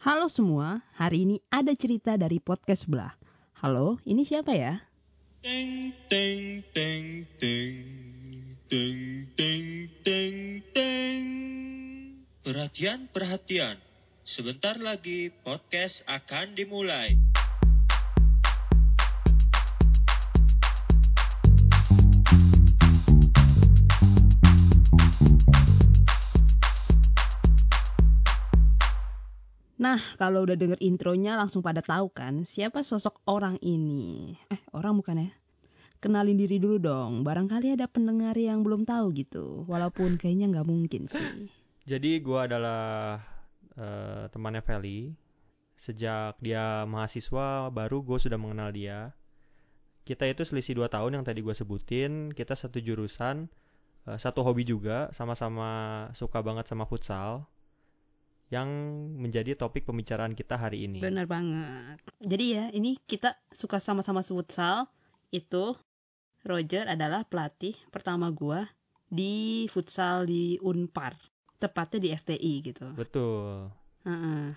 Halo semua, hari ini ada cerita dari podcast sebelah. Halo, ini siapa ya? Teng teng teng teng teng teng teng teng. Perhatian perhatian. Sebentar lagi podcast akan dimulai. Nah, kalau udah denger intronya langsung pada tahu kan siapa sosok orang ini. Eh, orang bukan ya? Kenalin diri dulu dong, barangkali ada pendengar yang belum tahu gitu. Walaupun kayaknya nggak mungkin sih. Jadi gua adalah eh, temannya Feli. Sejak dia mahasiswa baru gue sudah mengenal dia. Kita itu selisih 2 tahun yang tadi gue sebutin. Kita satu jurusan, eh, satu hobi juga, sama-sama suka banget sama futsal. Yang menjadi topik pembicaraan kita hari ini. Bener banget. Jadi ya, ini kita suka sama-sama futsal. Itu Roger adalah pelatih pertama gua di futsal di Unpar. Tepatnya di FTI gitu. Betul, Heeh.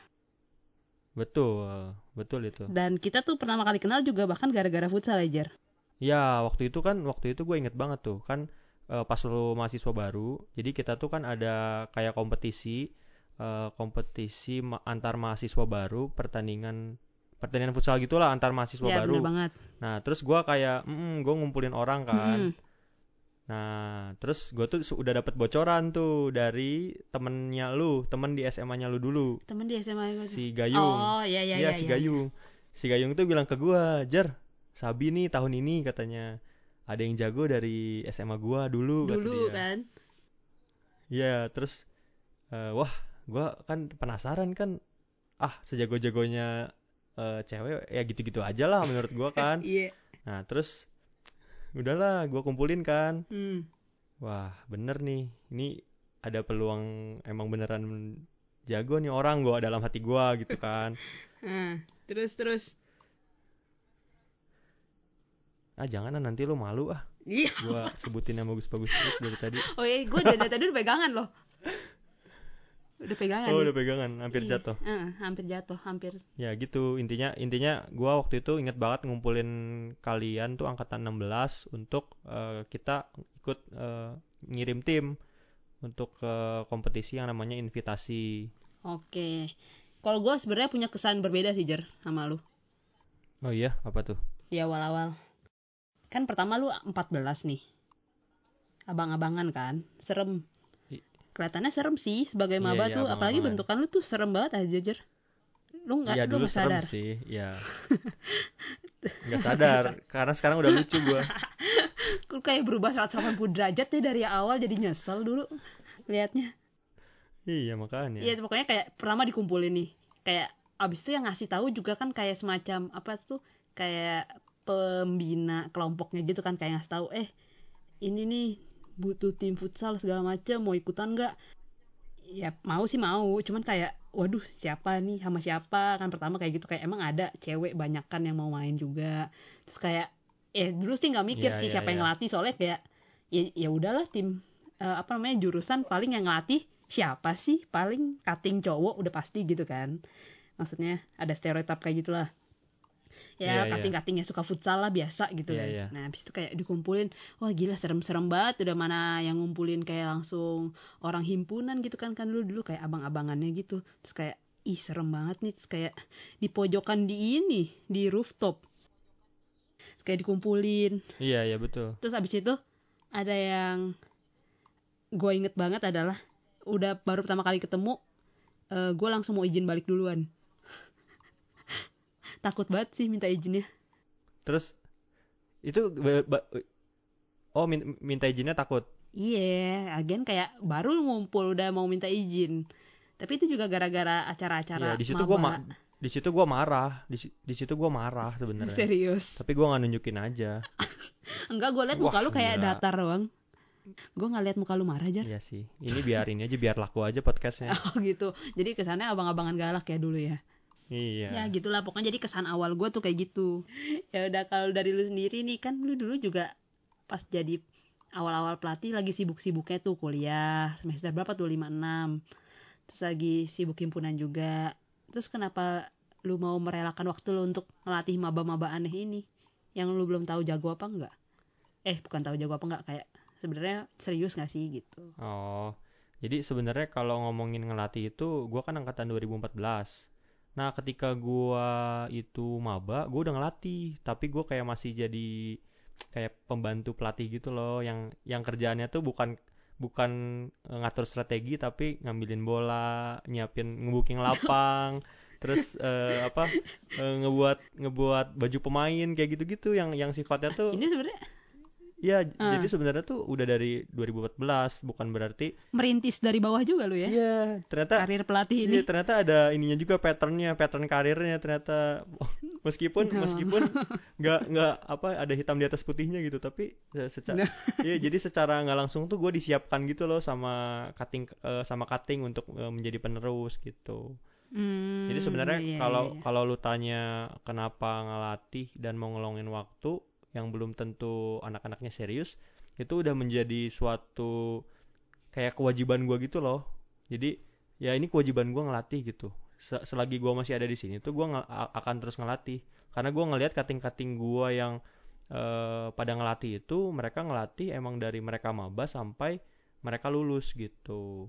betul, betul itu. Dan kita tuh pertama kali kenal juga bahkan gara-gara futsal aja. Ya, waktu itu kan, waktu itu gue inget banget tuh, kan eh, pas lu mahasiswa baru, jadi kita tuh kan ada kayak kompetisi, eh, kompetisi ma- antar mahasiswa baru, pertandingan, pertandingan futsal gitulah antar mahasiswa Ya, baru. banget. Nah, terus gua kayak, mm, gue ngumpulin orang kan. Mm-mm. Nah, terus gue tuh udah dapet bocoran tuh dari temennya lu, temen di SMA-nya lu dulu, Temen di SMA tuh. si Gayung. Oh, iya iya iya. Iya si iya. Gayung. Si Gayung tuh bilang ke gua, "Jer, Sabi nih tahun ini katanya ada yang jago dari SMA gua dulu," kata Dulu dia. kan. Iya, terus eh, wah, gua kan penasaran kan. Ah, sejago-jagonya eh, cewek ya gitu-gitu aja lah menurut gua kan. Iya. Nah, terus udahlah gua kumpulin kan. Hmm. Wah, bener nih. Ini ada peluang emang beneran jago nih orang gua dalam hati gua gitu kan. Nah, terus terus. Ah, jangan nanti lu malu ah. Iya. gua sebutin yang bagus-bagus terus dari tadi. Oh iya, gue dari tadi udah pegangan loh. Udah pegangan. Oh, nih. udah pegangan, hampir Iya. jatuh. Eh, hampir jatuh, hampir. Ya gitu, intinya intinya gua waktu itu inget banget ngumpulin kalian tuh angkatan 16 untuk eh, kita ikut eh, ngirim tim untuk ke kompetisi yang namanya invitasi. Oke. Kalau gue sebenarnya punya kesan berbeda sih, Jer, sama lu. Oh iya, apa tuh? Di awal-awal. Kan pertama lu 14 nih. Abang-abangan kan. Serem. Kelihatannya serem sih sebagai Iya, maba iya, tuh. Apalagi abang-abangan. bentukan lu tuh serem banget aja, Jer. Lu nggak Iya lu dulu nggak serem sadar. sih, ya. Nggak sadar, karena sekarang udah lucu gua. Lu kayak berubah 180 derajat deh dari awal jadi nyesel dulu liatnya. Iya makanya. Iya pokoknya kayak pertama dikumpulin nih. Kayak abis itu yang ngasih tahu juga kan kayak semacam apa tuh kayak pembina kelompoknya gitu kan kayak ngasih tahu eh ini nih butuh tim futsal segala macem mau ikutan nggak? Ya mau sih mau, cuman kayak waduh siapa nih? Sama siapa? Kan pertama kayak gitu kayak emang ada cewek banyak kan yang mau main juga. Terus kayak eh dulu sih nggak mikir Iya, sih iya, siapa yang iya. ngelatih. Soalnya kayak ya ya udahlah tim eh, apa namanya jurusan paling yang ngelatih siapa sih? Paling cutting cowok udah pasti gitu kan. Maksudnya ada stereotip kayak gitulah ya iya. cutting cuttingnya suka futsal lah biasa gitu Iya, kan iya. nah habis itu kayak dikumpulin wah gila serem-serem banget udah mana yang ngumpulin kayak langsung orang himpunan gitu kan kan dulu dulu kayak abang-abangannya gitu terus kayak ih serem banget nih terus kayak di pojokan di ini di rooftop terus kayak dikumpulin Iya, iya betul. Terus abis itu ada yang gue inget banget adalah udah baru pertama kali ketemu, gue langsung mau izin balik duluan. Takut banget sih minta izinnya. Terus itu Oh, min- minta izinnya takut. Iya, agen kayak baru ngumpul udah mau minta izin. Tapi itu juga gara-gara acara-acara di situ ma- di situ gua marah, di, di situ gua marah sebenarnya. Serius. Tapi gua nggak nunjukin aja. Enggak, gue liat Wah, muka lu kayak gila. datar doang. Gue nggak liat muka lu marah aja. Iya sih. Ini biar ini aja biar laku aja podcastnya. Oh gitu. Jadi kesannya abang-abangan galak ya dulu ya. Iya. Ya gitulah pokoknya jadi kesan awal gue tuh kayak gitu. Ya udah kalau dari lu sendiri nih kan lu dulu juga pas jadi awal-awal pelatih lagi sibuk-sibuknya tuh kuliah semester berapa tuh 5 6. Terus lagi sibuk himpunan juga. terus kenapa lu mau merelakan waktu lu untuk ngelatih maba-maba aneh ini yang lu belum tahu jago apa enggak eh bukan tahu jago apa enggak kayak sebenarnya serius gak sih gitu Oh, jadi sebenarnya kalau ngomongin ngelatih itu, gua kan angkatan 2014. Nah, ketika gua itu maba, gua udah ngelatih, tapi gua kayak masih jadi kayak pembantu pelatih gitu loh, yang yang kerjaannya tuh bukan bukan eh, ngatur strategi, tapi ngambilin bola, nyiapin ngebooking lapang, terus eh, apa eh, ngebuat ngebuat baju pemain kayak gitu-gitu, yang yang sifatnya tuh ini sebenarnya ya Ah. jadi sebenarnya tuh udah dari 2014, bukan berarti merintis dari bawah juga lu ya Iya, ternyata karir pelatih ini iya, ternyata ada ininya juga patternnya, pattern karirnya ternyata meskipun Oh. meskipun nggak nggak apa ada hitam di atas putihnya gitu, tapi secara Nah. iya jadi secara nggak langsung tuh gue disiapkan gitu loh sama cutting eh, sama cutting untuk eh, menjadi penerus gitu. Hmm, Jadi sebenarnya iya, iya, kalau iya. kalau lu tanya kenapa ngelatih dan mau ngeluangin waktu yang belum tentu anak-anaknya serius, itu udah menjadi suatu kayak kewajiban gua gitu loh. Jadi ya ini kewajiban gua ngelatih gitu. Se- Selagi gua masih ada di sini tuh nge- a- akan terus ngelatih. Karena gua ngelihat cutting-cutting gua yang eh, pada ngelatih itu mereka ngelatih emang dari mereka maba sampai mereka lulus gitu.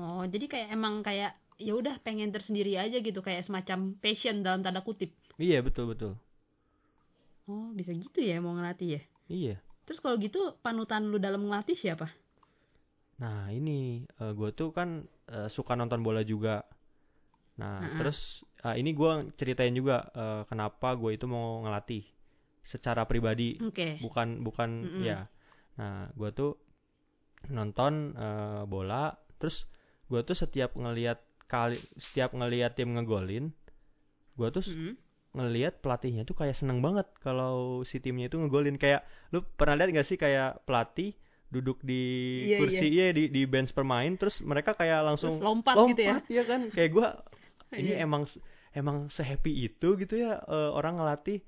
oh jadi kayak emang kayak ya udah pengen tersendiri aja gitu kayak semacam passion dalam tanda kutip Iya betul betul. Oh bisa gitu ya mau ngelatih ya Iya. terus kalau gitu panutan lu dalam ngelatih siapa Nah ini gue tuh kan eh, suka nonton bola juga. Nah Mm-mm. terus ah, ini gue ceritain juga eh, kenapa gue itu mau ngelatih secara pribadi, oke bukan bukan Mm-mm. ya. Nah gue tuh nonton eh, bola, terus gue tuh setiap ngelihat kali setiap ngelihat tim ngegolin, gue tuh s- Mm-mm. Ngelihat pelatihnya tuh kayak seneng banget kalau si timnya itu ngegolin. Kayak lu pernah lihat gak sih kayak pelatih duduk di Iya, kursi iya di di bench pemain terus mereka kayak langsung terus lompat, gitu ya? lompat ya kan? Kayak gua ini Iya. emang emang sehappy itu gitu ya eh, orang ngelatih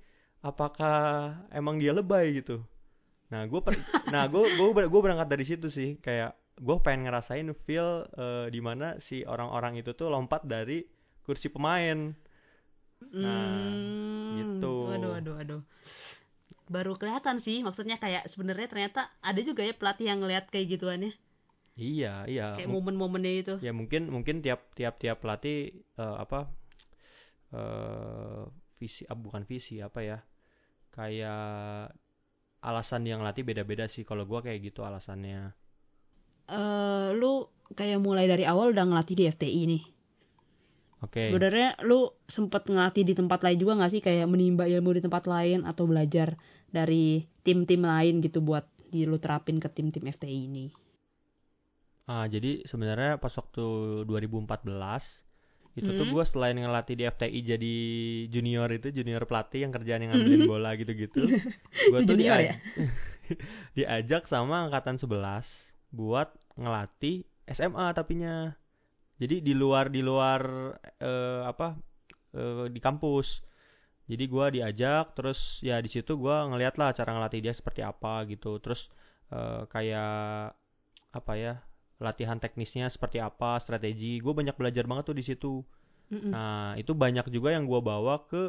apakah emang dia lebay? gitu. Nah gue nah gue gue berangkat dari situ sih. Kayak gue pengen ngerasain feel eh, di mana si orang-orang itu tuh lompat dari kursi pemain Hmm, gitu. Waduh, waduh, waduh. Baru kelihatan sih, maksudnya kayak sebenarnya ternyata ada juga ya pelatih yang ngeliat kayak gituannya, iya iya kayak momen-momennya itu. ya mungkin mungkin tiap tiap tiap pelatih eh, apa eh visi ah, bukan visi apa ya kayak alasan dia ngelatih beda-beda sih kalau gua kayak gitu alasannya Eh, lu kayak mulai dari awal udah ngelatih di FTI nih. Oke Sebenarnya lu sempet ngelatih di tempat lain juga nggak sih kayak menimba ilmu di tempat lain atau belajar dari tim-tim lain gitu buat di lu terapin ke tim-tim FTI ini. ah jadi sebenarnya pas waktu 2014 itu tuh Hmm. gua selain ngelatih di FTI jadi junior itu junior pelatih yang kerjaan yang ngambilin bola gitu-gitu gua tuh diaj- ya? diajak sama angkatan 11 buat ngelatih SMA tapinya. Jadi di luar di luar eh, apa eh, di kampus. Jadi gua diajak terus ya di situ gua ngeliat lah cara ngelatih dia seperti apa gitu. Terus eh, kayak apa ya latihan teknisnya seperti apa, strategi. Gue banyak belajar banget tuh di situ. Mm-mm. Nah itu banyak juga yang gua bawa ke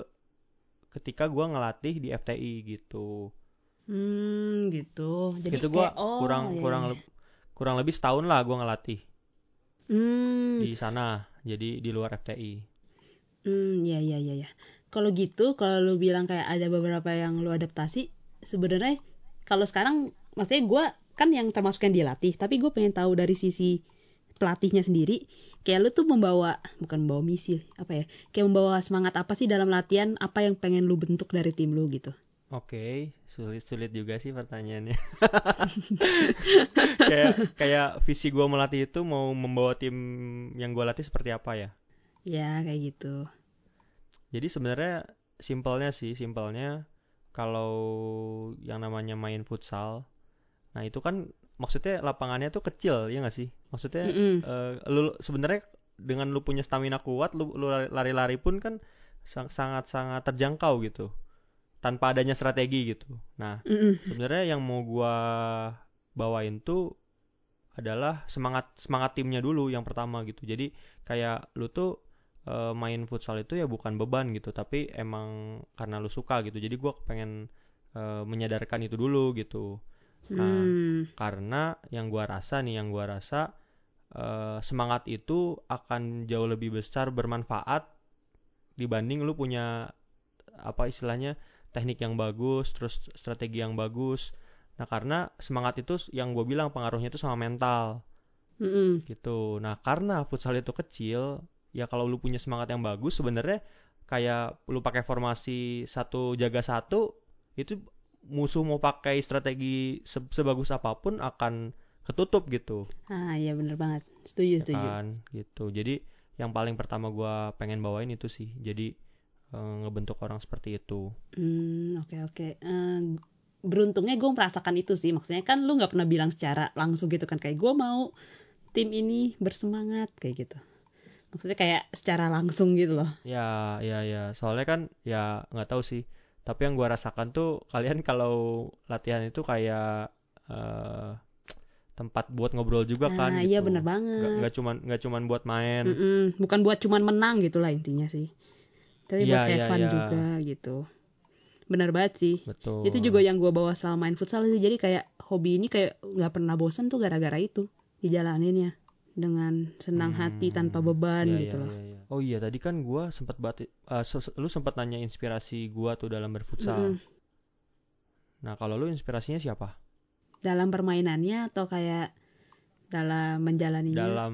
ketika gua ngelatih di FTI gitu. Hmm, gitu. Jadi itu gua kayak- oh, kurang iya, kurang iya. kurang lebih setahun lah gua ngelatih Hmm, di sana jadi di luar FTI Hmm, ya ya ya ya. Kalau gitu, kalau lu bilang kayak ada beberapa yang lu adaptasi, sebenarnya kalau sekarang, maksudnya gue kan yang termasuk yang dilatih, tapi gue pengen tahu dari sisi pelatihnya sendiri, kayak lu tuh membawa, bukan membawa misi, apa ya, kayak membawa semangat apa sih dalam latihan, apa yang pengen lu bentuk dari tim lu gitu. Oke sulit sulit juga sih pertanyaannya kayak kayak visi gua melatih itu mau membawa tim yang gua latih seperti apa ya Ya, kayak gitu. jadi sebenarnya simpelnya sih simpelnya kalau yang namanya main futsal nah itu kan maksudnya lapangannya tuh kecil ya nggak sih maksudnya Mm-mm. eh, lu sebenarnya dengan lu punya stamina kuat lu lu lari- lari-lari pun kan sang- sangat-sangat terjangkau gitu tanpa adanya strategi gitu nah Mm-mm. sebenarnya yang mau gua bawain tuh adalah semangat semangat timnya dulu yang pertama gitu jadi kayak lu tuh eh, main futsal itu ya bukan beban gitu, tapi emang karena lu suka gitu. Jadi gua pengen eh, menyadarkan itu dulu gitu. Nah, Hmm. karena yang gua rasa nih, yang gua rasa eh, semangat itu akan jauh lebih besar bermanfaat dibanding lu punya apa istilahnya teknik yang bagus, terus strategi yang bagus. Nah, karena semangat itu yang gue bilang pengaruhnya itu sama mental Mm-mm. gitu. Nah, karena futsal itu kecil, ya kalau lu punya semangat yang bagus sebenarnya kayak lu pakai formasi satu jaga satu itu musuh mau pakai strategi se- sebagus apa pun akan ketutup gitu Ah iya bener banget. Setuju ya setuju. kan gitu jadi yang paling pertama gua pengen bawain itu sih jadi eh, ngebentuk orang seperti itu Hmm oke oke. Eh, beruntungnya gue merasakan itu sih. Maksudnya kan lu nggak pernah bilang secara langsung gitu kan kayak gue mau tim ini bersemangat kayak gitu. Maksudnya kayak secara langsung gitu loh. ya ya ya soalnya kan ya nggak tahu sih tapi yang gua rasakan tuh kalian kalau latihan itu kayak eh, tempat buat ngobrol juga kan Ah iya gitu bener nggak banget. nggak cuman nggak cuman buat main Mm-mm. Bukan buat cuman menang gitu lah intinya sih. Tapi Iya, buat iya, fun iya. juga gitu. Bener banget sih. betul Itu juga yang gue bawa selama main futsal sih. Jadi kayak hobi ini kayak nggak pernah bosen tuh gara-gara itu dijalaninnya dengan senang hati Hmm, tanpa beban iya, gitu loh. iya, iya. oh iya tadi kan gua sempat bat eh, lu sempat nanya inspirasi gua tuh dalam berfutsal Mm-mm. nah kalau lu inspirasinya siapa Dalam permainannya atau kayak dalam menjalaninya? dalam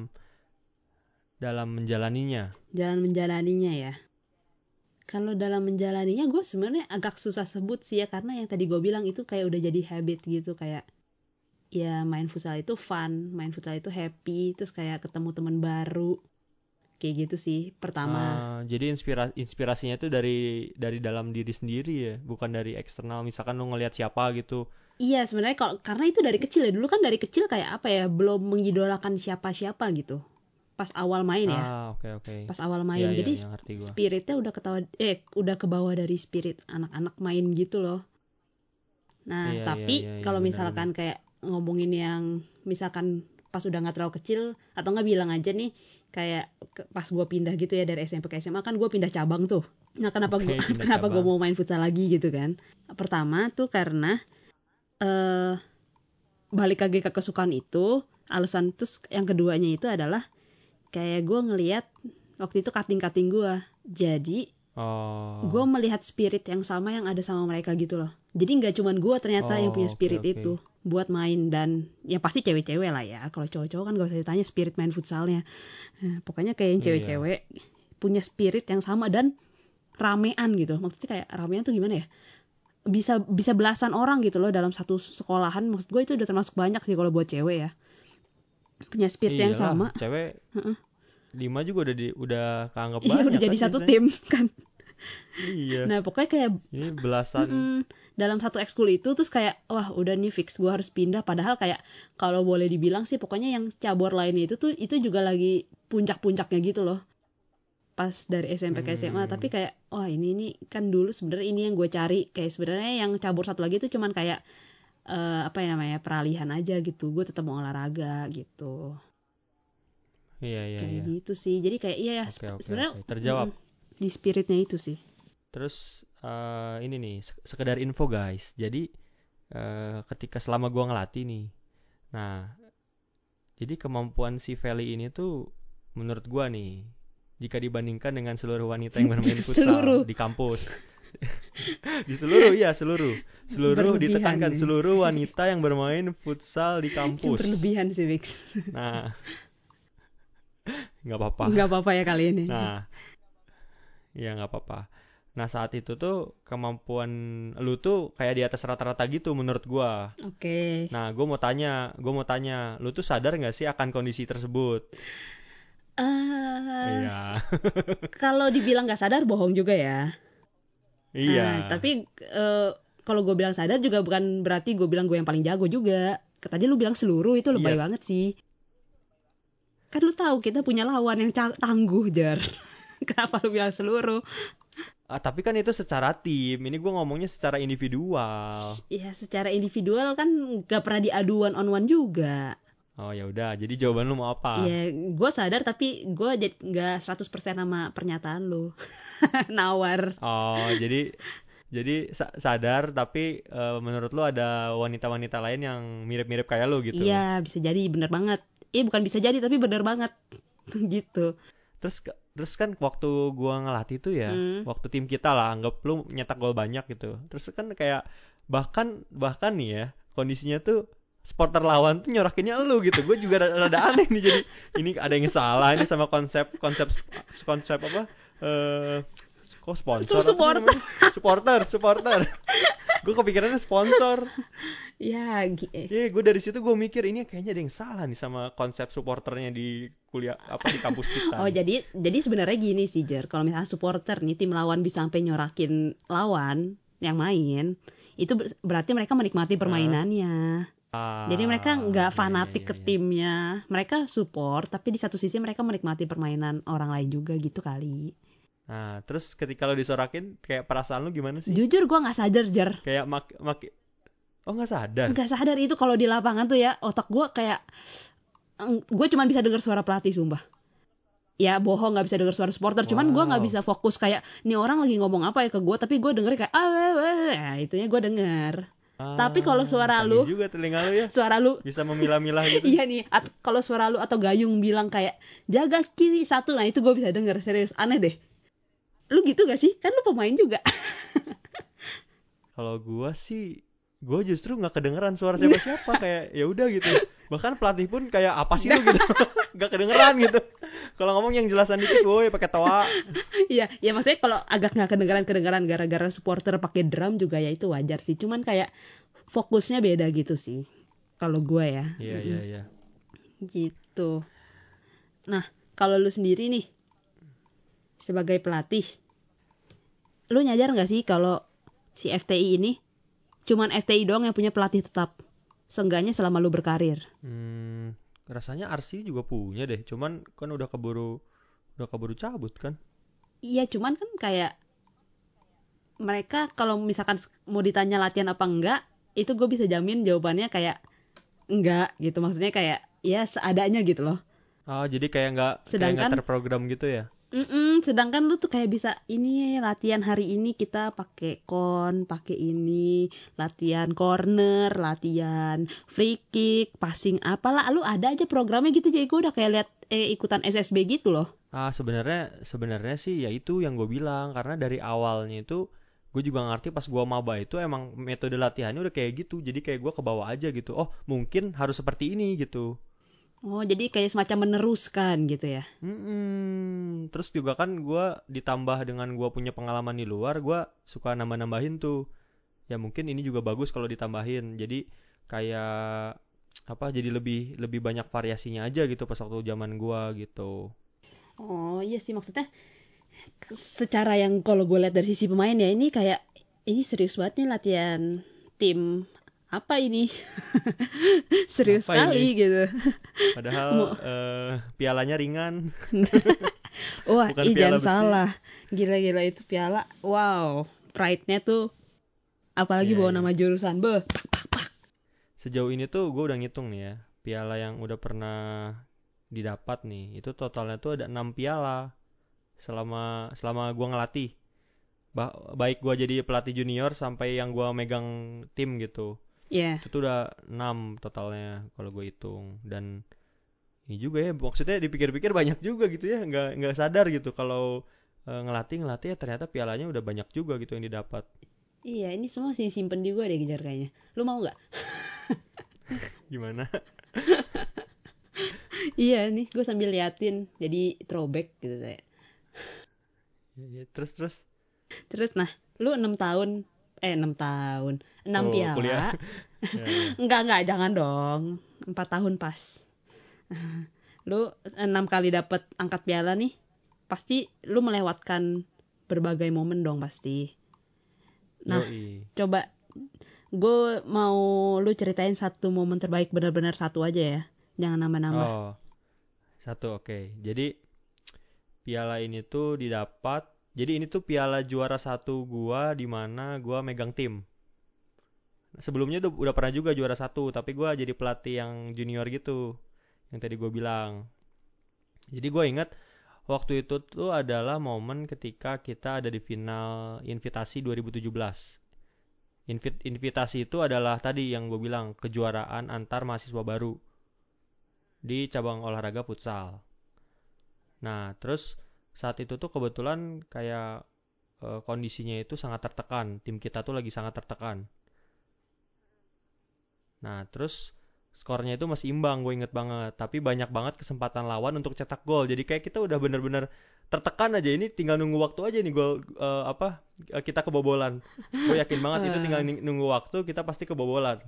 dalam menjalaninya Jalan menjalaninya ya. Kalau dalam menjalaninya gue sebenarnya agak susah sebut sih ya karena yang tadi gue bilang itu kayak udah jadi habit gitu kayak ya main futsal itu fun, main futsal itu happy, terus kayak ketemu teman baru. Kayak gitu sih. Pertama, Ah, jadi inspira inspirasinya itu dari dari dalam diri sendiri ya bukan dari eksternal misalkan lu ngelihat siapa gitu iya sebenarnya kalau karena itu dari kecil ya. Dulu kan dari kecil kayak apa ya, belum mengidolakan siapa-siapa gitu. Pas awal main ya. ah oke oke Pas awal main. Iya, Jadi gua. spiritnya udah ketawa eh udah ke bawah dari spirit anak-anak main gitu loh. Nah, Iya, tapi iya, iya, kalau misalkan kayak ngomongin yang misalkan pas udah nggak terlalu kecil atau nggak bilang aja nih kayak pas gue pindah gitu ya dari SMP ke SMA kan gue pindah cabang tuh. Nah, kenapa gua pindah kenapa gue mau main futsal lagi gitu kan? Pertama tuh karena eh balik lagi ke kesukaan itu, alasan terus yang keduanya itu adalah kayak gue ngelihat waktu itu kating-kating gue. Jadi oh gue melihat spirit yang sama yang ada sama mereka gitu loh. Jadi nggak cuman gue ternyata yang Oh, punya oke, spirit oke. itu buat main dan ya pasti cewek-cewek lah ya. Kalau cowok-cowok kan gak usah ditanya spirit main futsalnya. Nah, pokoknya kayak yang Iya. cewek-cewek punya spirit yang sama dan ramean gitu. Maksudnya kayak ramean tuh gimana ya? Bisa bisa belasan orang gitu loh dalam satu sekolahan. Maksud gue itu udah termasuk banyak sih kalau buat cewek ya. Punya spirit yang Iyalah, sama. cewek Heeh. lima juga udah di, udah keanggap Iya banyak udah jadi kan satu biasanya. tim kan. iya Nah pokoknya kayak ini belasan Mm-mm. dalam satu ekskul itu terus kayak wah udah nih fix gue harus pindah padahal kayak kalau boleh dibilang sih pokoknya yang cabur lainnya itu tuh itu juga lagi puncak-puncaknya gitu loh pas dari SMP ke SMA Hmm. tapi kayak wah ini nih kan dulu sebenarnya ini yang gue cari kayak sebenarnya yang cabur satu lagi itu cuman kayak eh, apa ya namanya peralihan aja gitu gue tetap mau olahraga gitu iya iya kayak iya gitu sih jadi kayak iya ya Oke, oke, sebenarnya oke. Terjawab. mm, di spiritnya itu sih Terus eh, ini nih sek- sekedar info guys. Jadi eh, ketika selama gua ngelatih nih, nah jadi kemampuan si Feli ini tuh menurut gua nih jika dibandingkan dengan seluruh wanita yang bermain futsal Seluruh. di kampus. di seluruh iya seluruh seluruh ditekankan nih. seluruh wanita yang bermain futsal di itu kampus. berlebihan sih Vix Nah, nggak apa-apa. nggak apa-apa ya kali ini Nah, ya nggak apa-apa. Nah saat itu tuh kemampuan lu tuh kayak di atas rata-rata gitu menurut gua. oke Nah, gua mau tanya, gua mau tanya, lu tuh sadar nggak sih akan kondisi tersebut? Eh, Iya, kalau dibilang nggak sadar bohong juga ya. Iya. Nah, tapi eh, kalau gue bilang sadar juga bukan berarti gue bilang gue yang paling jago juga. Tadi lu bilang seluruh itu lebay Iya. banget sih. Kan lu tahu kita punya lawan yang tangguh jar. Kenapa lu bilang seluruh? Ah, tapi kan itu secara tim. Ini gua ngomongnya secara individual. Ya secara individual kan gak pernah diadu one on one juga. Oh ya udah, jadi jawaban lu mau apa? Iya, gue sadar tapi gue jadi nggak 100% sama pernyataan lu. Nawar. Oh, jadi jadi sa- sadar tapi eh, menurut lu ada wanita-wanita lain yang mirip-mirip kayak lu gitu. Iya, bisa jadi bener banget. Eh, bukan bisa jadi tapi bener banget. gitu. Terus terus kan waktu gua ngelatih tuh ya, Hmm. waktu tim kita lah anggap lu nyetak gol banyak gitu. Terus kan kayak bahkan bahkan nih ya, kondisinya tuh supporter lawan tuh nyorakinnya lu gitu. Gue juga rada, rada aneh nih jadi ini ada yang salah ini sama konsep konsep konsep apa? Eh kok sponsor? Supporter. supporter, supporter. gue kepikirannya sponsor. Ya, gi- Iya, gue dari situ gue mikir ini kayaknya ada yang salah nih sama konsep supporternya di kuliah apa di kampus kita. Oh nih. jadi jadi sebenarnya gini sih Jer, kalau misalnya supporter nih tim lawan bisa sampai nyorakin lawan yang main, itu ber- berarti mereka menikmati permainannya. Ah, Jadi mereka nggak iya, fanatik iya, ke iya. timnya, mereka support, tapi di satu sisi mereka menikmati permainan orang lain juga gitu kali. Nah, terus ketika lo disorakin kayak perasaan lu gimana sih? Jujur gue nggak sadar Jer, Kayak mak mak Oh, nggak sadar. nggak sadar itu kalau di lapangan tuh ya otak gue kayak gue cuma bisa dengar suara pelatih sumpah. Ya bohong nggak bisa dengar suara supporter, cuman gue nggak Wow. bisa fokus kayak nih orang lagi ngomong apa ya ke gue, tapi gue denger kayak ah weh, weh. Nah, itunya gue denger. Tapi kalau suara lu- Ah, juga telinga lu ya. Suara lu Bisa memilah-milah gitu. Iya nih, kalau suara lu atau Gayung bilang kayak jaga kiri satu, nah itu gue bisa denger serius aneh deh. Lu gitu gak sih? Kan lu pemain juga. Kalau gua sih gua justru nggak kedengeran suara siapa-siapa kayak ya udah gitu. Bahkan pelatih pun kayak apa sih lu gitu. nggak kedengeran gitu. Kalau ngomong yang jelasan dikit woi pakai tawa. Iya, ya maksudnya kalau agak nggak kedengeran kedengeran gara-gara supporter pakai drum juga ya itu wajar sih. Cuman kayak fokusnya beda gitu sih. Kalau gue ya. Iya, iya, iya. Gitu. Nah, kalau lu sendiri nih sebagai pelatih, lu nyadar nggak sih kalau si FTI ini cuman FTI doang yang punya pelatih tetap? Seenggaknya selama lu berkarir. Hmm, rasanya Arsi juga punya deh. Cuman kan udah keburu udah keburu cabut kan. Iya, cuman kan kayak mereka kalau misalkan mau ditanya latihan apa enggak, itu gue bisa jamin jawabannya kayak enggak gitu. Maksudnya kayak ya seadanya gitu loh. Ah, jadi kayak nggak kayak Sedangkan- nggak terprogram gitu ya? Mm-mm, sedangkan lu tuh kayak bisa ini latihan hari ini kita pakai kon, pakai ini, latihan corner, latihan free kick, passing apalah, lu ada aja programnya gitu jadi gue udah kayak lihat eh ikutan SSB gitu loh. Ah, sebenarnya sebenarnya sih ya itu yang gue bilang karena dari awalnya itu gue juga ngerti pas gua maba itu emang metode latihannya udah kayak gitu. Jadi kayak gua kebawa aja gitu. Oh, mungkin harus seperti ini gitu. Oh, jadi kayak semacam meneruskan gitu ya. Mm-mm. Terus juga kan gua ditambah dengan gua punya pengalaman di luar, gua suka nambah-nambahin tuh. Ya mungkin ini juga bagus kalau ditambahin. Jadi kayak apa? Jadi lebih lebih banyak variasinya aja gitu pas waktu zaman gua gitu. Oh iya sih maksudnya secara yang kalau gue lihat dari sisi pemain ya ini kayak ini serius banget nih latihan tim apa ini serius Apa sekali ini? gitu Padahal Mau- eh, pialanya ringan. wah Bukan ih, piala jangan besi. salah gila-gila itu piala wow pride-nya tuh apalagi Iya, bawa iya. nama jurusan beh Sejauh ini tuh gue udah ngitung nih ya, piala yang udah pernah didapat nih, itu totalnya tuh ada 6 piala selama selama gua ngelatih. Ba- baik gua jadi pelatih junior sampai yang gua megang tim gitu. Ya Itu tuh udah 6 totalnya kalau gue hitung. Dan ini juga ya maksudnya dipikir-pikir banyak juga gitu ya. Nggak nggak sadar gitu kalau eh, ngelatih ngelatih ya ternyata pialanya udah banyak juga gitu yang didapat. Iya ini semua sih simpen di gue deh kejar kayaknya. Lu mau nggak? Gimana? Iya nih gue sambil liatin. Jadi throwback gitu saya Ya, ya, terus terus? Terus nah lu enam tahun eh enam tahun enam Oh, piala kuliah. Ya, ya. Enggak, enggak, jangan dong. Empat tahun pas. Lu enam kali dapet angkat piala nih, pasti lu melewatkan berbagai momen dong pasti. Nah, Yoi. coba gue mau lu ceritain satu momen terbaik benar-benar satu aja ya. Jangan nambah-nambah. Oh, satu oke. Jadi piala ini tuh didapat. Jadi ini tuh piala juara satu gua di mana gua megang tim. sebelumnya udah, udah pernah juga juara satu tapi gue jadi pelatih yang junior gitu yang tadi gue bilang. Jadi gue ingat waktu itu tuh adalah momen ketika kita ada di final invitasi 2017 Invit invitasi itu adalah tadi yang gue bilang kejuaraan antar mahasiswa baru di cabang olahraga futsal. Nah terus saat itu tuh kebetulan kayak eh, kondisinya itu sangat tertekan tim kita tuh lagi sangat tertekan Nah, terus skornya itu masih imbang, gue inget banget. Tapi banyak banget kesempatan lawan untuk cetak gol. Jadi kayak kita udah bener-bener tertekan aja. Ini tinggal nunggu waktu aja nih gol eh, apa eh, kita kebobolan. Gue yakin banget itu tinggal nunggu waktu kita pasti kebobolan.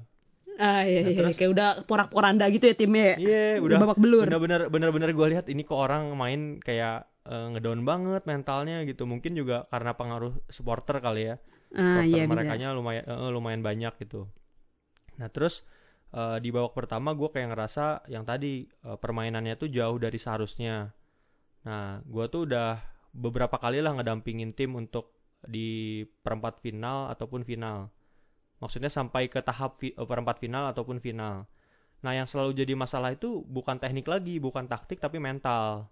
Ah iya Nah, iya terus- kayak udah porak-poranda gitu ya timnya. ya. Iya, Udah udah babak belur. bener-bener bener-bener gue lihat ini kok orang main kayak eh, ngedown banget mentalnya gitu. Mungkin juga karena pengaruh supporter kali ya. Ah supporter iya bisa. merekanya lumayan eh, lumayan banyak gitu. Nah terus eh, di babak pertama gue kayak ngerasa yang tadi eh, permainannya tuh jauh dari seharusnya. Nah gue tuh udah beberapa kali lah ngedampingin tim untuk di perempat final ataupun final. Maksudnya sampai ke tahap eh, perempat final ataupun final. Nah yang selalu jadi masalah itu bukan teknik lagi, bukan taktik tapi mental.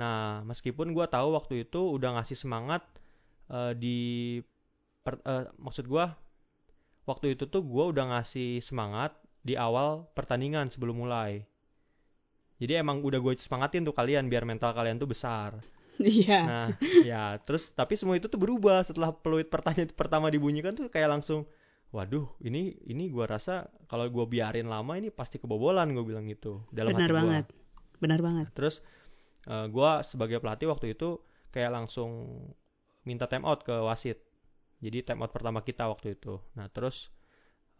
Nah meskipun gue tahu waktu itu udah ngasih semangat eh, di per- eh, maksud gua waktu itu tuh gua udah ngasih semangat di awal pertandingan sebelum mulai. Jadi emang udah gue semangatin tuh kalian biar mental kalian tuh besar. Iya. Nah, ya terus tapi semua itu tuh berubah setelah peluit pertanyaan pertama dibunyikan tuh kayak langsung, waduh ini ini gua rasa kalau gua biarin lama ini pasti kebobolan gue bilang gitu dalam Benar hati gua. banget. Benar banget. Terus eh, gua sebagai pelatih waktu itu kayak langsung minta time out ke wasit. Jadi time out pertama kita waktu itu. Nah terus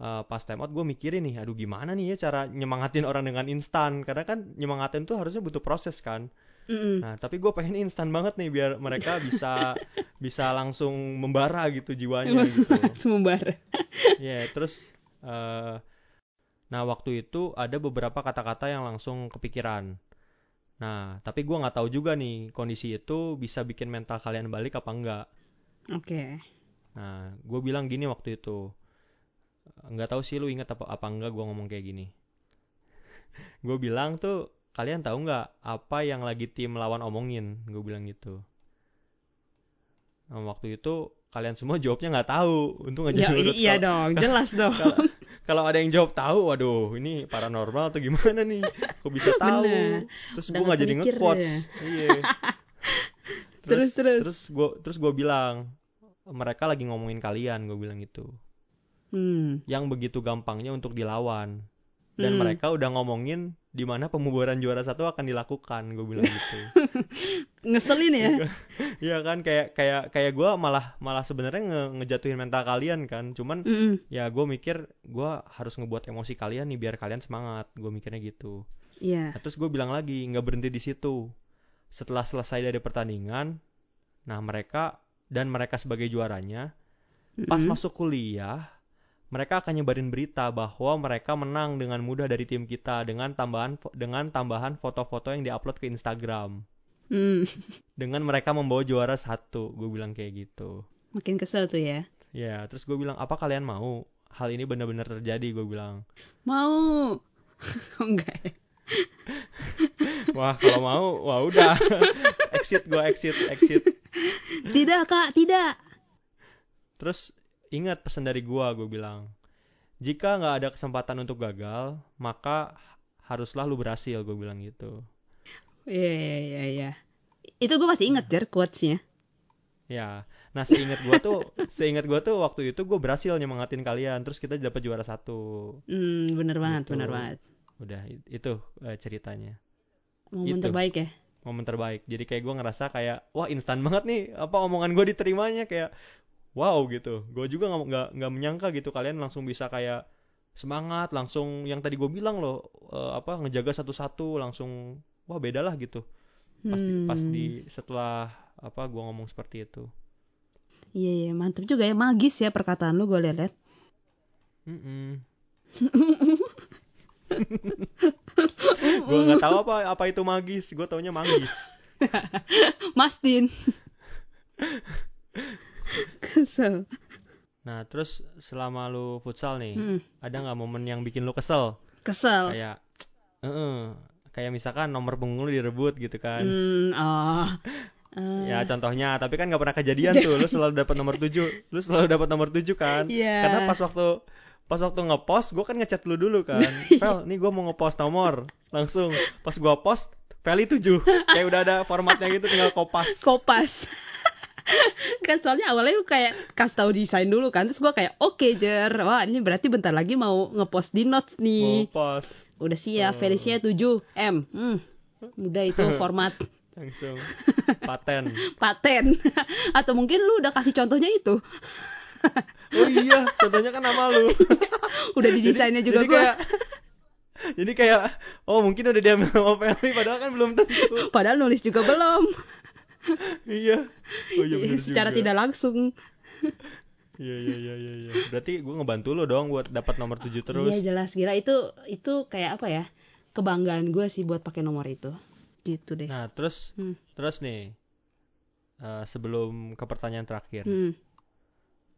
eh, pas time out gue mikirin nih, aduh gimana nih ya cara nyemangatin orang dengan instan. Karena kan nyemangatin tuh harusnya butuh proses kan. Mm-mm. Nah tapi gue pengen instan banget nih biar mereka bisa bisa langsung membara gitu jiwanya gitu. Sumber. Ya, terus eh nah waktu itu ada beberapa kata-kata yang langsung kepikiran. Nah, tapi gua nggak tahu juga nih kondisi itu bisa bikin mental kalian balik apa enggak. Oke. Nah, gue bilang gini waktu itu. Nggak tahu sih lu inget apa apa enggak gua ngomong kayak gini. gue bilang tuh kalian tahu nggak apa yang lagi tim lawan omongin? Gue bilang gitu. Nah, waktu itu kalian semua jawabnya nggak tahu. Untung aja Ya, iya dong, jelas dong. Kalau ada yang jawab tahu, waduh ini paranormal atau gimana nih? Kok bisa tahu? Bener. Terus gue nggak jadi nge-quotes. ya. Iya. Terus, terus. Terus gue terus gue bilang mereka lagi ngomongin kalian, gue bilang gitu. Hmm. Yang begitu gampangnya untuk dilawan. Dan Hmm. mereka udah ngomongin di mana pembubaran juara satu akan dilakukan, gue bilang gitu. Ngeselin ya. Iya kan kayak kayak kayak gue malah malah sebenarnya nge ngejatuhin mental kalian kan. Cuman Mm-mm. ya gue mikir gue harus ngebuat emosi kalian nih biar kalian semangat gue mikirnya gitu Iya. nah, terus gue bilang lagi nggak berhenti di situ setelah selesai dari pertandingan nah mereka dan mereka sebagai juaranya pas Mm-mm. masuk kuliah mereka akan nyebarin berita bahwa mereka menang dengan mudah dari tim kita dengan tambahan dengan tambahan foto-foto yang diupload ke Instagram Hmm. dengan mereka membawa juara satu gue bilang kayak gitu Makin kesel tuh ya. ya terus gue bilang apa kalian mau hal ini benar-benar terjadi gue bilang Mau. Oh, enggak ya. Wah kalau mau, wah udah. exit gua exit, exit. Tidak, Kak, tidak. Terus ingat pesan dari gua, gue bilang. Jika nggak ada kesempatan untuk gagal, maka haruslah lu berhasil, gue bilang gitu. Iya, iya, iya, iya. Itu gue masih inget, Jar, quotes-nya. Ya, nah seingat gua tuh, seingat gua tuh waktu itu gue berhasil nyemangatin kalian, terus kita dapat juara satu. Hmm, bener banget, Gitu. bener banget. Udah itu eh, ceritanya, Momen Itu. terbaik ya. momen terbaik. Jadi kayak gua ngerasa kayak, wah instan banget nih, apa omongan gue diterimanya kayak, wow gitu. Gue juga nggak nggak nggak menyangka gitu kalian langsung bisa kayak semangat, langsung yang tadi gue bilang loh, eh, apa ngejaga satu-satu, langsung wah beda lah gitu. Pas di, pas Hmm. di setelah apa gua ngomong seperti itu. Iya, iya, mantep juga ya. Magis ya perkataan lu gue liat-liat. Mm-mm. gue nggak tahu apa apa itu magis, gue taunya manggis. Mastin. Kesel. Nah, terus selama lu futsal nih, Hmm, ada nggak momen yang bikin lu kesel? kesel Kayak, eh, kayak misalkan nomor punggung lu direbut gitu kan. Hmm, oh Eh, Ya contohnya, tapi kan nggak pernah kejadian tuh. Lu selalu dapat nomor 7. Lu selalu dapat nomor 7 kan? Iya. Karena pas waktu pas waktu ngepost, gue kan ngechat lu dulu kan. Fel, nih gue mau ngepost nomor. Langsung pas gua post, Feli 7. Kayak udah ada formatnya gitu tinggal kopas. kopas kan soalnya awalnya lu kayak kasih tahu desain dulu kan terus gua kayak oke jer wah ini berarti bentar lagi mau ngepost di notes nih Kopas. udah siap Oh. Felicia 7 M hmm, udah itu format Langsung paten. paten atau mungkin lu udah kasih contohnya itu Oh iya, contohnya kan nama lu. udah di desainnya juga jadi gua kayak jadi kayak oh mungkin udah diambil sama Feli padahal kan belum tentu. padahal nulis juga belum iya. Oh iya secara juga. tidak langsung Iya iya iya iya iya. Berarti gue ngebantu lo dong buat dapat nomor 7 terus. iya jelas gila itu itu kayak apa ya kebanggaan gue sih buat pakai nomor itu gitu deh Nah, terus Hmm. terus nih eh, sebelum ke pertanyaan terakhir. Hmm.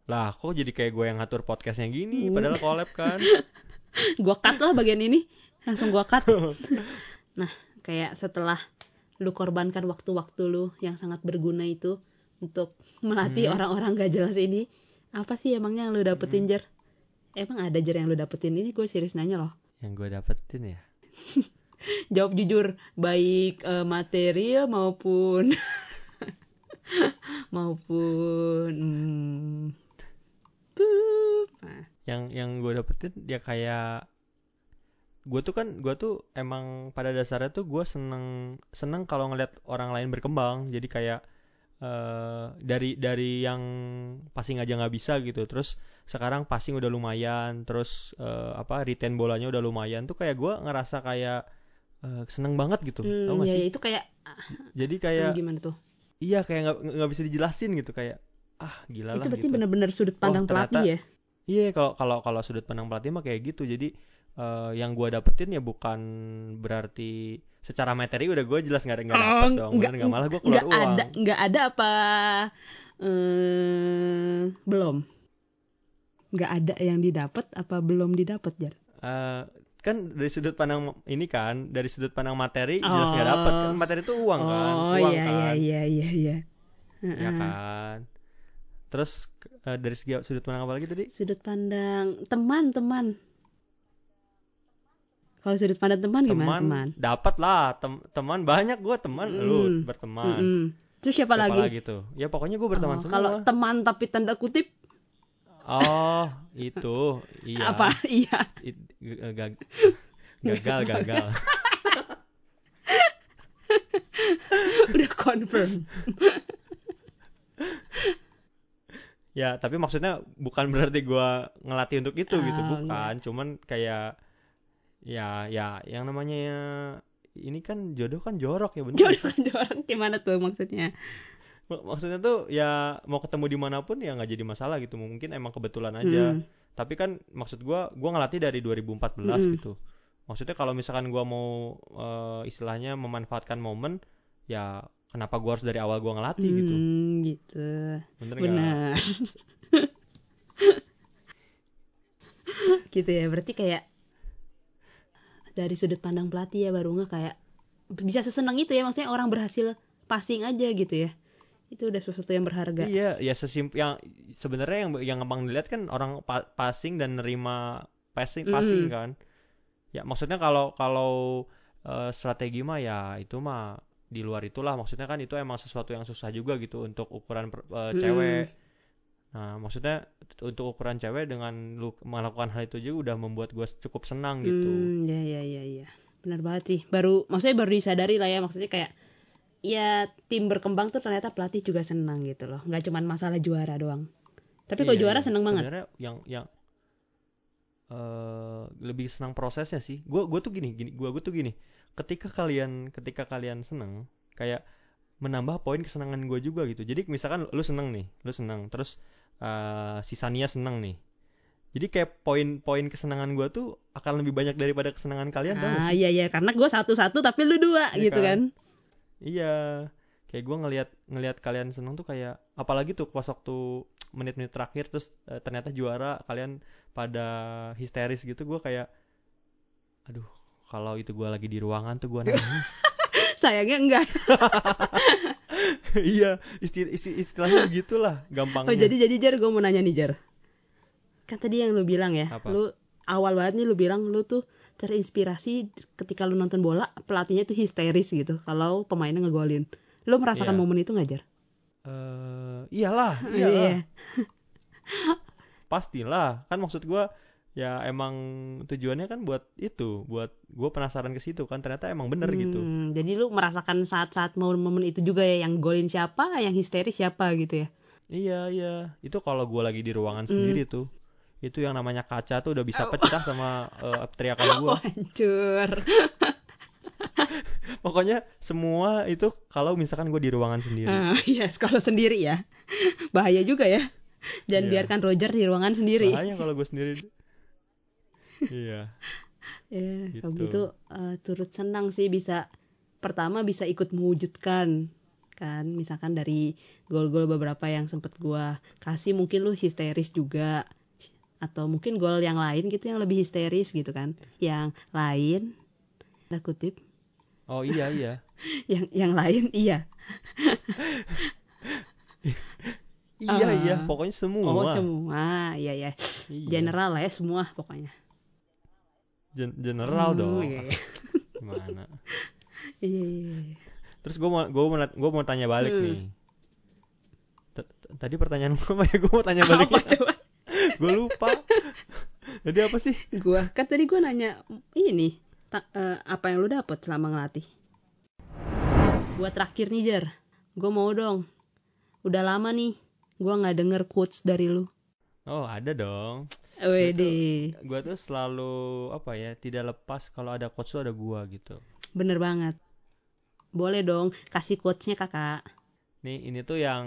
Lah, kok jadi kayak gue yang ngatur podcastnya gini Hmm. padahal collab kan. gua cut lah bagian ini langsung gua cut nah kayak setelah lu korbankan waktu-waktu lu yang sangat berguna itu untuk melatih Hmm. orang-orang gak jelas ini apa sih emangnya yang lu dapetin jer emang ada jer yang lu dapetin ini gue serius nanya loh yang gue dapetin ya. jawab jujur baik eh, material maupun maupun hmm, pup. Nah, Yang yang gue dapetin ya kayak gue tuh kan gue tuh emang pada dasarnya tuh gue seneng seneng kalau ngeliat orang lain berkembang. Jadi kayak eh dari dari yang passing aja nggak bisa gitu. Terus sekarang passing udah lumayan terus eh, apa retain bolanya udah lumayan. Tuh kayak gue ngerasa kayak eh, seneng banget gitu. Hmm, tau gak ya, sih? ya, itu kayak jadi kayak hmm, gimana tuh? iya kayak nggak nggak bisa dijelasin gitu. Kayak ah gila itu lah berarti gitu. bener-bener sudut pandang ternyata- pelatih ya? Iya kalau kalau kalau sudut pandang pelatih mah kayak gitu. Jadi eh, yang gua dapetin ya bukan berarti secara materi udah gue jelas nggak nggak dapet dong. Oh, nggak- nggak malah gue keluar nggak uang. ada nggak ada apa eh, belum nggak ada yang didapat apa belum didapat jar Eh, kan dari sudut pandang ini kan dari sudut pandang materi jelas nggak Oh. dapet kan materi itu uang kan oh uang iya kan iya iya iya ya Heeh. kan. Terus eh, dari segi sudut pandang apa lagi tadi? sudut pandang teman teman kalau sudut pandang teman gimana teman dapat lah tem- teman banyak gue teman lu Hmm. berteman. Mm-mm. terus siapa, Siapa lagi, tuh? Ya pokoknya gue berteman Oh, semua. kalau teman tapi tanda kutip Oh, itu. Iya. apa iya It- gag- gagal, gagal. udah confirm ya, tapi maksudnya bukan berarti gua ngelatih untuk itu gitu, Ah, bukan. Cuman kayak ya ya yang namanya ini kan jodoh kan jorok ya bener. jodoh jodoh gimana tuh maksudnya Mak- Maksudnya tuh ya mau ketemu di mana pun ya nggak jadi masalah gitu. Mungkin emang kebetulan aja. Hmm. Tapi kan maksud gua gua ngelatih dari 2014 Mm-mm. gitu. Maksudnya kalau misalkan gua mau eh, istilahnya memanfaatkan momen ya kenapa gua harus dari awal gua ngelatih gitu. Hmm, gitu Bener nggak? benar gitu ya berarti kayak dari sudut pandang pelatih ya baru nggak kayak bisa sesenang itu ya maksudnya orang berhasil passing aja gitu ya itu udah sesuatu yang berharga Iya, ya sesimp yang sebenarnya yang yang gampang dilihat kan orang pa- passing dan nerima passing passing Mm. kan. Ya maksudnya kalau kalau eh, strategi mah ya itu mah di luar itulah maksudnya kan itu emang sesuatu yang susah juga gitu untuk ukuran per- eh, Mm. Nah, maksudnya untuk ukuran cewek dengan lu melakukan hal itu juga udah membuat gue cukup senang gitu. Hmm, ya ya ya ya. Benar banget sih. Baru maksudnya baru disadari lah ya maksudnya kayak ya tim berkembang tuh ternyata pelatih juga senang gitu loh. nggak cuman masalah juara doang. Tapi kalau Iya, juara seneng banget. Sebenarnya yang yang eh lebih senang prosesnya sih. Gue gue tuh gini, gini gue gue tuh gini. Ketika kalian ketika kalian seneng, kayak menambah poin kesenangan gue juga gitu. Jadi misalkan lu seneng nih, lu seneng, terus eh si Sania seneng nih. Jadi kayak poin-poin kesenangan gue tuh akan lebih banyak daripada kesenangan kalian Ah iya iya karena gue satu-satu tapi lu dua Iya gitu kan? kan. Iya. kayak gue ngelihat ngelihat kalian seneng tuh kayak apalagi tuh pas waktu menit-menit terakhir terus eh, ternyata juara kalian pada histeris gitu gue kayak aduh kalau itu gue lagi di ruangan tuh gue nangis sayangnya enggak iya isti, isti- istilahnya begitulah gampangnya oh jadi jadi jar gue mau nanya nih jar kan tadi yang lu bilang ya Apa? lu awal banget nih lu bilang lu tuh terinspirasi ketika lu nonton bola pelatihnya tuh histeris gitu kalau pemainnya ngegolin lu merasakan Iya. momen itu nggak jar Eh, iyalah iyalah Iya. pastilah kan maksud gua ya emang tujuannya kan buat itu buat gua penasaran ke situ kan ternyata emang bener gitu. Hmm, jadi lu merasakan saat-saat momen-momen itu juga ya yang golin siapa yang histeris siapa gitu ya? Iya iya. Itu kalau gua lagi di ruangan Hmm. sendiri tuh itu yang namanya kaca tuh udah bisa pecah sama eh, teriakan Oh, hancur. Pokoknya semua itu kalau misalkan gua di ruangan sendiri. Ah, yes kalau sendiri ya. Bahaya juga ya. Jangan Iya. biarkan Roger di ruangan sendiri. Bahaya kalau gua sendiri iya. Ya, Gitu. gitu eh, turut senang sih bisa pertama bisa ikut mewujudkan kan. Misalkan dari gol-gol beberapa yang sempet gua kasih mungkin lu histeris juga. Atau mungkin gol yang lain gitu yang lebih histeris gitu kan. Yang lain tanda kutip. Oh iya iya. Yang yang lain iya. Iya Ah. iya pokoknya semua. oh semua. Iya ya Iya. general lah ya semua pokoknya Gen- general Hmm, dong iya, iya. gimana Iya, iya, iya. Terus gue mau gue mau gue mau tanya balik Hmm. nih. T- t- Tadi pertanyaan gue apa ya? Gue mau tanya balik. apa coba gue lupa. Jadi apa sih? gua kan tadi gua nanya ini eh, apa yang lu dapet selama ngelatih buat terakhir nih Jar gua mau dong udah lama nih gua nggak denger quotes dari lu Oh ada dong. Wede, Gue tuh selalu apa ya? Tidak lepas kalau ada coach tuh ada gue gitu. bener banget boleh dong kasih quotesnya kakak Nih ini tuh yang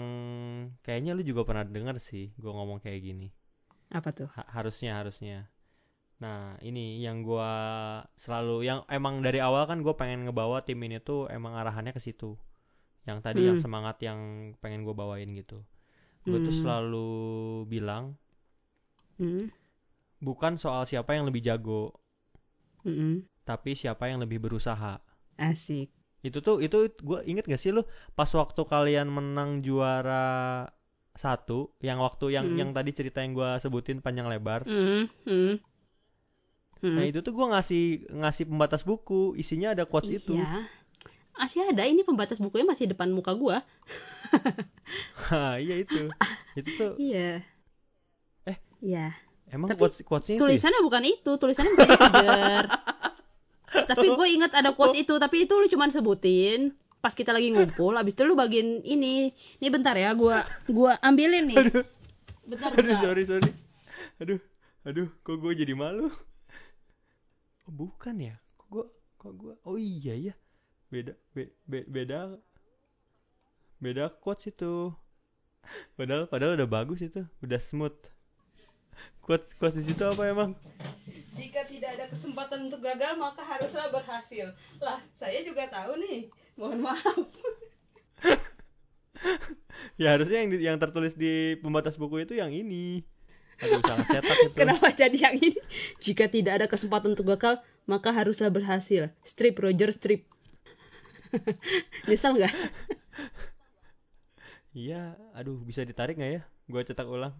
kayaknya lu juga pernah denger sih. Gue ngomong kayak gini. apa tuh Ha- harusnya harusnya. Nah ini yang gue selalu yang emang dari awal kan gue pengen ngebawa tim ini tuh emang arahannya ke situ. Yang tadi yang Hmm. semangat yang pengen gue bawain gitu. Gue tuh Hmm. selalu bilang Hmm, bukan soal siapa yang lebih jago, mm-mm. tapi siapa yang lebih berusaha. asik Itu tuh itu gue inget gak sih lu pas waktu kalian menang juara satu, yang waktu yang Hmm. yang tadi cerita yang gue sebutin panjang lebar. Mm, mm. Mm. Nah itu tuh gue ngasih ngasih pembatas buku, isinya ada quotes itu. Iya. Masih ada ini pembatas bukunya masih depan muka gua. Hah, iya itu. Itu tuh Iya. Iya. emang Tapi quotes quotesnya itu ya? Tulisannya bukan itu, tulisannya bukan Jar. Tapi gue ingat ada quotes itu, tapi itu lu cuman sebutin pas kita lagi ngumpul, abis itu lu bagiin ini. Ini bentar ya, gua gua ambilin nih. Aduh, Bentar, aduh bentar. sorry sorry. Aduh, aduh, kok gue jadi malu? Oh, bukan ya? Kok gue, kok gue? Oh iya ya, beda, be, be- beda, beda quotes itu. Padahal, padahal udah bagus itu, udah smooth. Quotes, quotes di situ apa emang? Jika tidak ada kesempatan untuk gagal, maka haruslah berhasil. Lah, saya juga tahu nih. Mohon maaf. Ya harusnya yang yang tertulis di pembatas buku itu yang ini. Aduh, salah cetak itu. Kenapa jadi yang ini? Jika tidak ada kesempatan untuk gagal, maka haruslah berhasil. Strip Roger strip. Nyesel nggak? Iya, aduh bisa ditarik nggak ya? Gua cetak ulang.